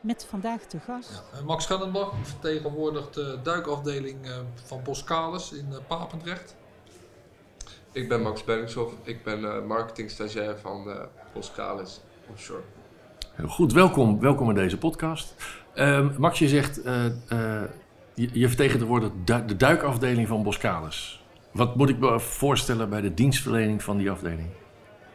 Met vandaag te gast. Ja, Max Schellenbach vertegenwoordigt de duikafdeling eh, van Boskalis in eh, Papendrecht. Ik ben Max Benningshoff, ik ben uh, marketing stagiair van uh, Boskalis Offshore. Heel goed, welkom, welkom in deze podcast. Uh, Max, je zegt, je, je vertegenwoordigt de duikafdeling van Boskalis. Wat moet ik me voorstellen bij de dienstverlening van die afdeling?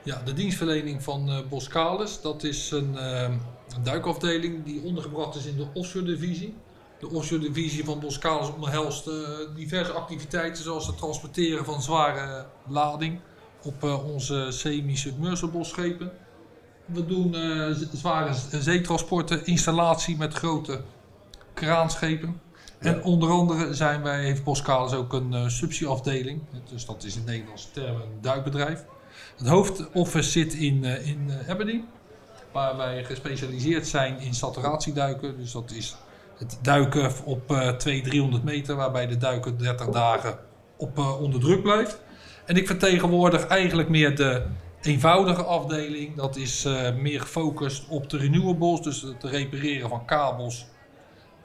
Ja, de dienstverlening van uh, Boskalis, dat is een, uh, een, duikafdeling die ondergebracht is in de offshore divisie. De offshore divisie van Boskalis omhelst uh, diverse activiteiten zoals het transporteren van zware lading op onze semi-submersible schepen. We doen zware zeetransporten, installatie met grote kraanschepen. En onder andere zijn wij, heeft Boskalis ook een subsidieafdeling. Dus dat is in Nederlandse termen een duikbedrijf. Het hoofdoffice zit in, uh, in uh, Aberdeen, waar wij gespecialiseerd zijn in saturatieduiken. Dus dat is het duiken op uh, 200, 300 meter, waarbij de duiker 30 dagen op, onder druk blijft. En ik vertegenwoordig eigenlijk meer de eenvoudige afdeling. Dat is meer gefocust op de renewables, dus het repareren van kabels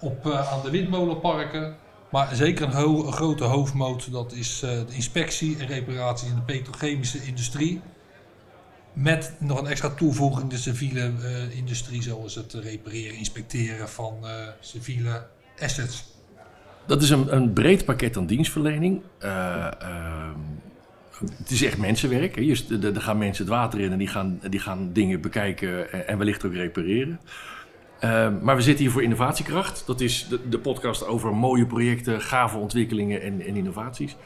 op, aan de windmolenparken. Maar zeker een, grote hoofdmoot, dat is uh, de inspectie en reparatie in de petrochemische industrie. Met nog een extra toevoeging de civiele uh, industrie, zoals het repareren, inspecteren van uh, civiele assets. Dat is een, een breed pakket aan dienstverlening. ehm, het is echt mensenwerk. Er gaan mensen het water in en die gaan, die gaan dingen bekijken en, en wellicht ook repareren. Uh, maar we zitten hier voor Innovatiekracht. Dat is de, de podcast over mooie projecten, gave ontwikkelingen en, en, innovaties.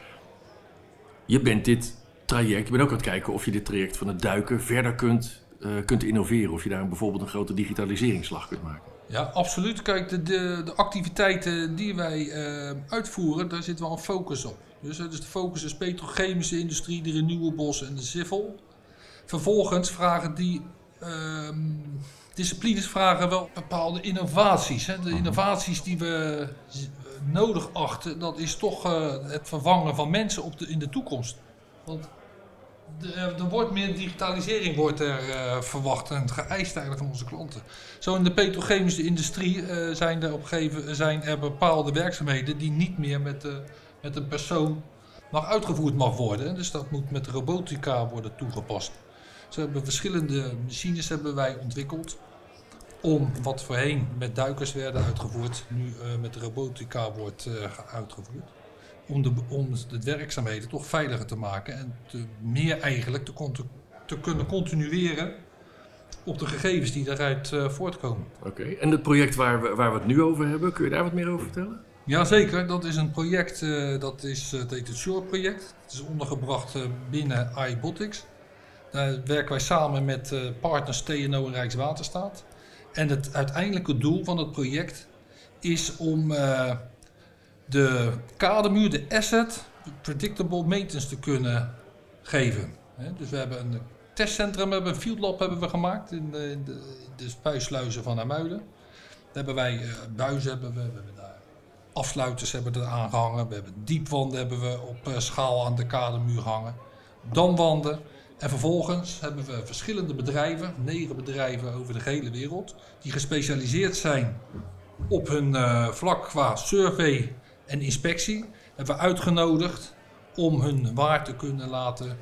Je bent dit traject, je bent ook aan het kijken of je dit traject van het duiken verder kunt, uh, kunt innoveren. Of je daar bijvoorbeeld een grote digitaliseringsslag kunt maken. Ja, absoluut. Kijk, de, de, de activiteiten die wij uh, uitvoeren, daar zit wel een focus op. Dus, dus de focus is petrochemische industrie, de renewables en de civil. Vervolgens vragen die ehm, disciplines vragen wel bepaalde innovaties. Hè. De innovaties die we nodig achten, dat is toch uh, het vervangen van mensen op de, in de toekomst. Want de, er wordt meer digitalisering wordt er uh, verwacht en geëist eigenlijk van onze klanten. Zo in de petrochemische industrie uh, zijn, er op gegeven, zijn er bepaalde werkzaamheden die niet meer met, met een persoon mag uitgevoerd mag worden. Dus dat moet met robotica worden toegepast. Ze hebben verschillende machines hebben wij ontwikkeld. Om wat voorheen met duikers werden uitgevoerd, nu uh, met robotica wordt uh, uitgevoerd. Om de, om de werkzaamheden toch veiliger te maken en te, meer eigenlijk te, te, kunnen continueren op de gegevens die daaruit uh, voortkomen. Oké, okay. en het project waar we, waar we het nu over hebben, kun je daar wat meer over vertellen? Jazeker, dat is een project, dat is het heet het Shore project. Het is ondergebracht binnen iBotics. Daar werken wij samen met uh, partners TNO en Rijkswaterstaat. En het uiteindelijke doel van het project is om uh, de kadermuur, de asset, predictable maintenance te kunnen geven. Dus we hebben een testcentrum, we hebben een field lab hebben we gemaakt in de, in de, de spuisluizen van Amuiden. Daar hebben wij buizen, hebben we, we hebben daar afsluiters hebben er aangehangen. We hebben diepwanden hebben we op schaal aan de kadermuur hangen. Damwanden. En vervolgens hebben we verschillende bedrijven, negen bedrijven over de hele wereld, die gespecialiseerd zijn op hun uh, vlak qua survey en inspectie. Hebben we uitgenodigd om hun waar te kunnen laten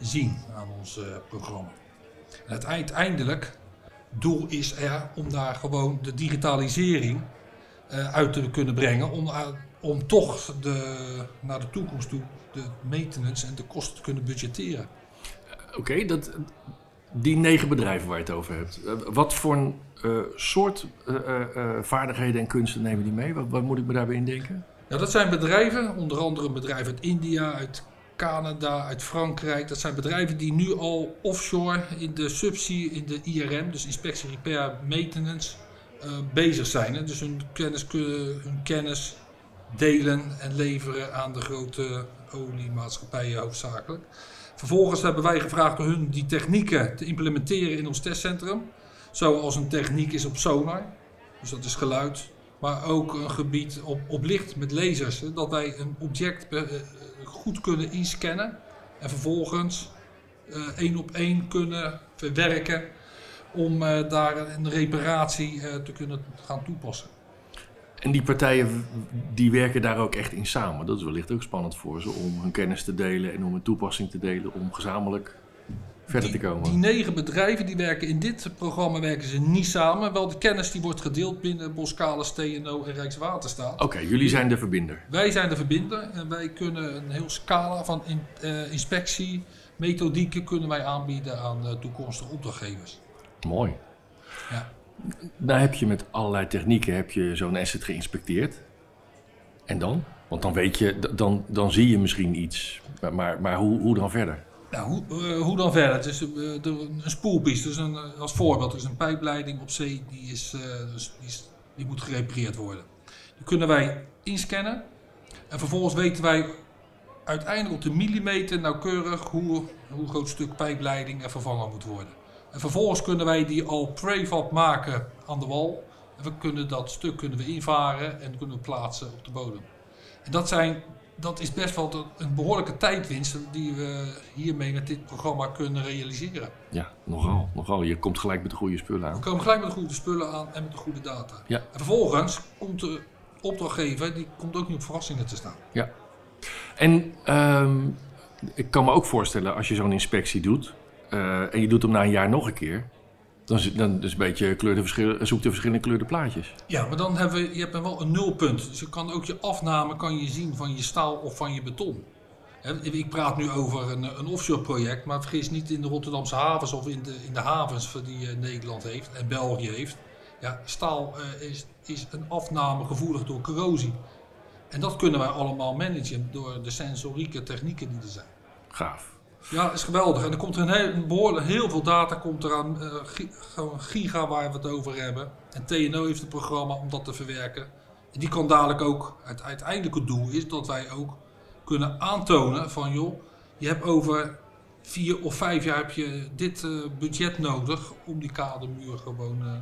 zien aan ons uh, programma. En het uiteindelijk doel is er om daar gewoon de digitalisering uh, uit te kunnen brengen. Om, om toch de, naar de toekomst toe de maintenance en de kosten te kunnen budgetteren. Oké, dat, die negen bedrijven waar je het over hebt. Wat voor uh, soort uh, vaardigheden en kunsten nemen die mee? Wat, moet ik me daarbij indenken? Ja, dat zijn bedrijven, onder andere bedrijven uit India, uit Canada, uit Frankrijk. Dat zijn bedrijven die nu al offshore in de subsea, in de IRM, dus inspectie, repair, maintenance, eh, bezig zijn. Hè? Dus hun kennis, hun kennis delen en leveren aan de grote oliemaatschappijen hoofdzakelijk. Vervolgens hebben wij gevraagd om hun die technieken te implementeren in ons testcentrum. Zoals een techniek is op sonar, dus dat is geluid. Maar ook een gebied op, op licht met lasers. hè, Dat wij een object eh, eh, goed kunnen inscannen. En vervolgens eh, één op één kunnen verwerken. Om daar een reparatie te kunnen gaan toepassen. En die partijen die werken daar ook echt in samen. Dat is wellicht ook spannend voor ze om hun kennis te delen en om een toepassing te delen om gezamenlijk verder te komen. Die negen bedrijven die werken in dit programma werken ze niet samen. Wel de kennis die wordt gedeeld binnen Boskalis, TNO en Rijkswaterstaat. Oké, jullie zijn de verbinder. Wij zijn de verbinder en wij kunnen een heel scala van in, eh, inspectie, methodieken kunnen wij aanbieden aan eh, toekomstige opdrachtgevers. Mooi. Ja. Nou heb je met allerlei technieken heb je zo'n asset geïnspecteerd. En dan? Want dan weet je, dan, dan zie je misschien iets. Maar, maar, hoe, hoe dan verder? Nou, hoe, eh, hoe dan verder? Het eh, een spoelpiste, dus een, eh, als voorbeeld, is een pijpleiding op zee die, is, dus die, is, die moet gerepareerd worden. Die kunnen wij inscannen en vervolgens weten wij uiteindelijk op de millimeter nauwkeurig hoe, hoe groot stuk pijpleiding er vervangen moet worden. En vervolgens kunnen wij die al prefab maken aan de wal. En we kunnen dat stuk kunnen we invaren en kunnen we plaatsen op de bodem. En dat, zijn, dat is best wel een behoorlijke tijdwinst die we hiermee met dit programma kunnen realiseren. Ja, nogal, nogal. Je komt gelijk met de goede spullen We aan. komen gelijk met de goede spullen aan en met de goede data. Ja. En vervolgens komt de opdrachtgever, die komt ook niet op verrassingen te staan. En ehm, ik kan me ook voorstellen, als je zo'n inspectie doet en je doet hem na een jaar nog een keer, dan is, dan is een beetje kleur de verschillen, zoek de verschillende kleurde plaatjes. Ja, maar dan hebben we, je hebt wel een nulpunt. Dus je kan ook je afname kan je zien van je staal of van je beton. Ik praat nu over een, een offshore project, maar vergis niet in de Rotterdamse havens of in de, in de havens die eh, Nederland heeft en België heeft. Ja, staal eh, is, is een afname gevoelig door corrosie. En dat kunnen wij allemaal managen door de sensorieke technieken die er zijn. Gaaf. Ja, dat is geweldig. En er komt een heel, behoorlijk, heel veel data komt er aan, eh, gi- gewoon giga waar we het over hebben. En TNO heeft een programma om dat te verwerken. En die kan dadelijk ook, het uiteindelijke doel is dat wij ook kunnen aantonen van joh, je hebt over vier of vijf jaar heb je dit eh, budget nodig om die kadermuur gewoon eh,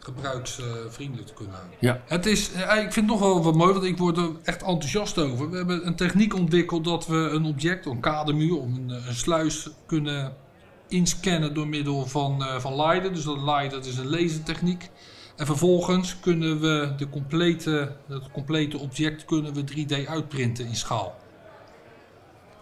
gebruiksvriendelijk te kunnen houden. Ja. Het is, eh, ik vind het nog wel wat mooi, want ik word er echt enthousiast over. We hebben een techniek ontwikkeld dat we een object, een kadermuur, om een, eh, een sluis kunnen inscannen door middel van, eh van LiDAR. Dus dat LiDAR dat is een lasertechniek. En vervolgens kunnen we de complete, het complete object kunnen we 3D uitprinten in schaal.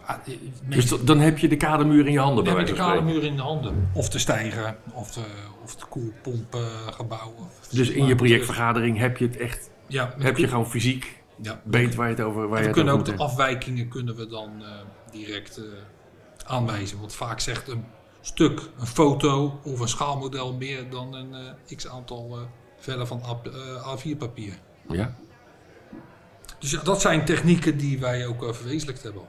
Ah, eh, Dus dan heb je de kadermuur in je handen bij de wijze van spreken. kadermuur in de handen. Of de stijger, of de, of de koelpompgebouw. of- Dus in je projectvergadering heb je het echt, ja, heb je gewoon fysiek ja, weet waar je het over waar je we kunnen ook de afwijkingen kunnen we dan eh, direct eh, aanwijzen. Want vaak zegt een stuk, een foto of een schaalmodel meer dan een eh, x aantal eh, vellen van A- eh, A4 papier. Ja, Dus ja, dat zijn technieken die wij ook eh, verwezenlijkt hebben.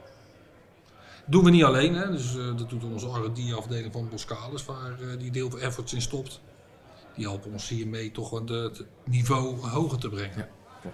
Doen we niet alleen, hè? Dus, eh, dat doet onze R&D-afdeling van Boskalis, waar eh, die deel van efforts in stopt. Die helpen ons hiermee toch het niveau hoger te brengen. Ja.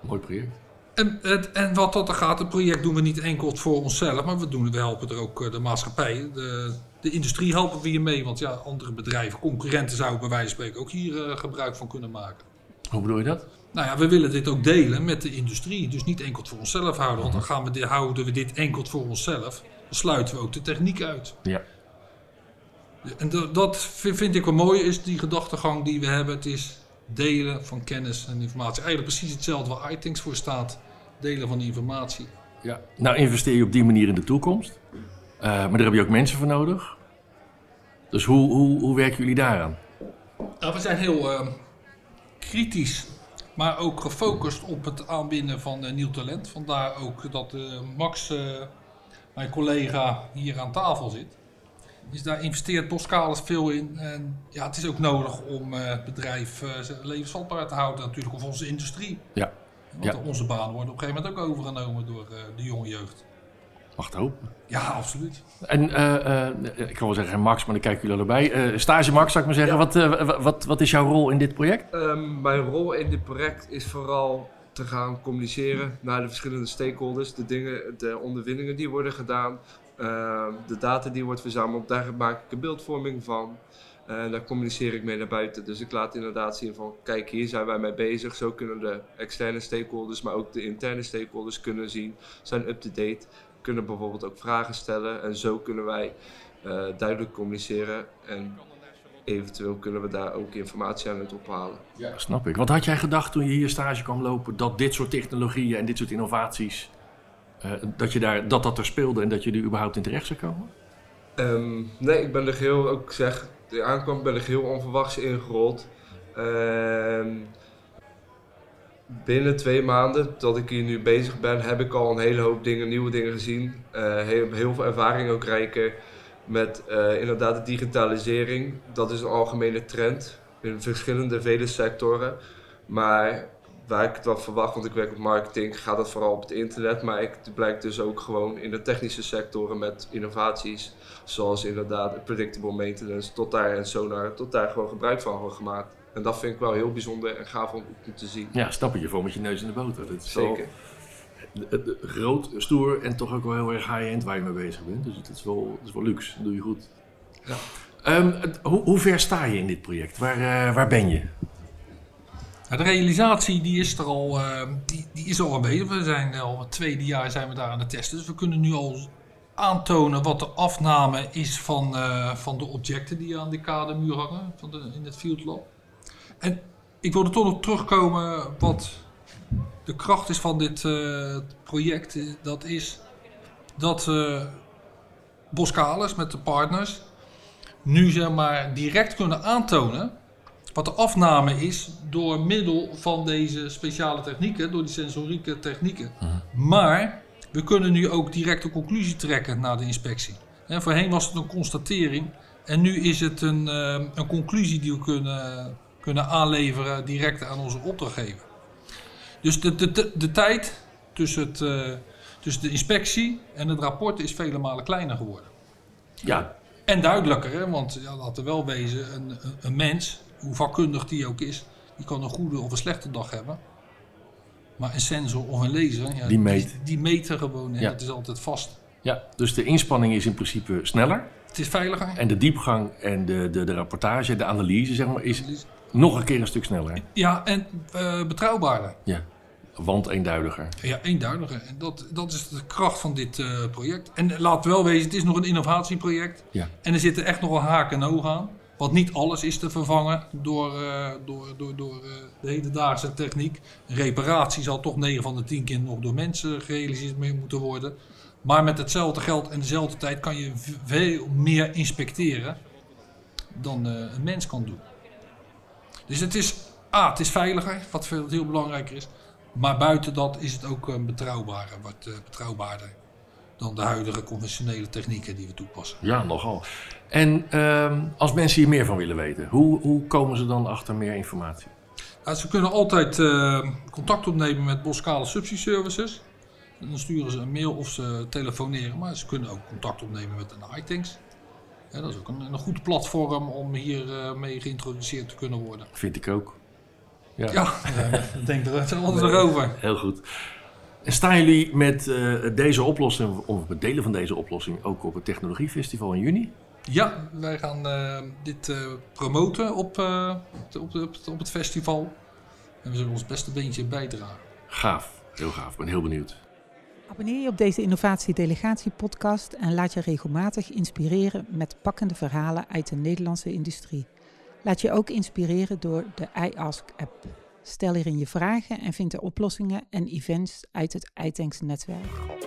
mooi project. En, het, en wat dat er gaat, het project doen we niet enkel voor onszelf, maar we, doen, we helpen er ook eh, de maatschappij, de, de industrie helpen we hier mee. Want ja, andere bedrijven, concurrenten zouden bij wijze van spreken ook hier gebruik van kunnen maken. Hoe bedoel je dat? Nou ja, we willen dit ook delen met de industrie. Dus niet enkel voor onszelf houden. Want dan gaan we dit, houden we dit enkel voor onszelf. Dan sluiten we ook de techniek uit. Ja. En dat, dat vind vind ik wel mooi, is die gedachtegang die we hebben. Het is delen van kennis en informatie. Eigenlijk precies hetzelfde waar iThings voor staat. Delen van informatie. Ja. Nou investeer je op die manier in de toekomst. Eh, maar daar heb je ook mensen voor nodig. Dus hoe, hoe, hoe werken jullie daaraan? Nou, we zijn heel eh, kritisch, maar ook gefocust op het aanbinden van eh, nieuw talent. Vandaar ook dat eh, Max, eh, mijn collega, hier aan tafel zit. Dus daar investeert Boskalis veel in. En ja, het is ook nodig om het bedrijf levensvatbaar te houden, natuurlijk, of onze industrie. Ja. Want Ja. onze banen worden op een gegeven moment ook overgenomen door de jonge jeugd. Mag het hopen. Ja, absoluut. En eh, eh, ik kan wel zeggen Max, maar dan kijken jullie allebei. Eh, stage Max, zou ik maar zeggen. Wat, wa- wat, wat is jouw rol in dit project? Ehm, mijn rol in dit project is vooral te gaan communiceren naar de verschillende stakeholders. De dingen, de ondervindingen die worden gedaan, ehm, de data die wordt verzameld. Daar maak ik een beeldvorming van. En daar communiceer ik mee naar buiten. Dus ik laat inderdaad zien van, kijk hier zijn wij mee bezig. Zo kunnen de externe stakeholders, maar ook de interne stakeholders kunnen zien. Zijn up-to-date, kunnen bijvoorbeeld ook vragen stellen. En zo kunnen wij eh, duidelijk communiceren. En eventueel kunnen we daar ook informatie aan uit ophalen. Ja. Snap ik. Wat had jij gedacht toen je hier stage kwam lopen? Dat dit soort technologieën en dit soort innovaties, eh, dat, je daar, dat dat er speelde en dat je er überhaupt in terecht zou komen? Ehm, nee, ik ben er geheel, ook zeg, de aankwam ben ik heel onverwachts ingerold. Ehm, binnen twee maanden dat ik hier nu bezig ben, heb ik al een hele hoop dingen, nieuwe dingen gezien. Eh, heel, veel ervaring ook rijken met eh, inderdaad de digitalisering. Dat is een algemene trend in verschillende vele sectoren. Maar waar ik het wel verwacht, want ik werk op marketing, gaat het vooral op het internet. Maar ik, blijkt dus ook gewoon in de technische sectoren met innovaties. Zoals inderdaad predictable maintenance, tot daar en sonar, tot daar gewoon gebruik van wordt gemaakt. En dat vind ik wel heel bijzonder en gaaf om te zien. Ja, stap je voor met je neus in de boter. Dat is Zeker. eh, eh, groot, stoer en toch ook wel heel erg high-end waar je mee bezig bent. Dus het is wel, het is wel luxe. Dat doe je goed. Ja. Ehm, hoe, hoe ver sta je in dit project? Waar, eh, waar ben je? Ja, de realisatie die is er al, eh, die, die is al aanwezig. We zijn al het tweede jaar zijn we daar aan het testen. Dus we kunnen nu al aantonen wat de afname is van, eh, van de objecten die aan de kademuur hangen van de, in het field lab. En ik wilde toch nog terugkomen wat de kracht is van dit eh, project. Dat is dat eh Boskalis met de partners nu zeg maar direct kunnen aantonen wat de afname is door middel van deze speciale technieken, door die sensorieke technieken. Maar we kunnen nu ook direct een conclusie trekken na de inspectie. Voorheen was het een constatering en nu is het een, eh, een conclusie die we kunnen, kunnen aanleveren direct aan onze opdrachtgever. Dus de, de, de, de tijd tussen, het, eh, tussen de inspectie en het rapport is vele malen kleiner geworden. Ja, En duidelijker, hè? want ja, laten we wel wezen, een, een, een mens, hoe vakkundig die ook is, die kan een goede of een slechte dag hebben. Maar een sensor of een laser, ja, Die meet. Die, die meten gewoon, hè? Ja. dat is altijd vast. ja, dus de inspanning is in principe sneller. Het is veiliger. En de diepgang en de, de, de rapportage, de analyse, zeg maar, is nog een keer een stuk sneller. Ja, en eh, betrouwbaarder. Ja, want eenduidiger. Ja, eenduidiger. En dat, dat is de kracht van dit eh, project. En laten we wel wezen, het is nog een innovatieproject. Ja. En er zitten echt nog wel haken en ogen aan. Want niet alles is te vervangen door, eh, door, door, door eh, de hedendaagse techniek. Reparatie zal toch 9 van de 10 keer nog door mensen gerealiseerd mee moeten worden. Maar met hetzelfde geld en dezelfde tijd kan je veel meer inspecteren dan eh, een mens kan doen. Dus het is, A, het is veiliger, wat veel, heel belangrijker is. Maar buiten dat is het ook een betrouwbaarder, wat eh, betrouwbaarder dan de huidige conventionele technieken die we toepassen. Ja, nogal. En ehm, als mensen hier meer van willen weten, hoe, hoe komen ze dan achter meer informatie? Ja, ze kunnen altijd eh, contact opnemen met Boskale Subsea-services. En Dan sturen ze een mail of ze telefoneren, maar ze kunnen ook contact opnemen met een iTanks. Ja, dat is ook een, een goed platform om hier eh, mee geïntroduceerd te kunnen worden. Vind ik ook. Ja, Ja, ik denk er het altijd erover. heel goed. En staan jullie met eh, deze oplossing, of met delen van deze oplossing, ook op het Technologiefestival in juni? Ja, wij gaan eh, dit eh, promoten op, eh, op, op, het- op het festival. En we zullen ons beste beentje bijdragen. Gaaf, heel gaaf. Ik ben heel benieuwd. Abonneer je op deze Innovatie Delegatie podcast en laat je regelmatig inspireren met pakkende verhalen uit de Nederlandse industrie. Laat je ook inspireren door de iAsk app. Stel hierin je vragen en vind de oplossingen en events uit het iTanks netwerk.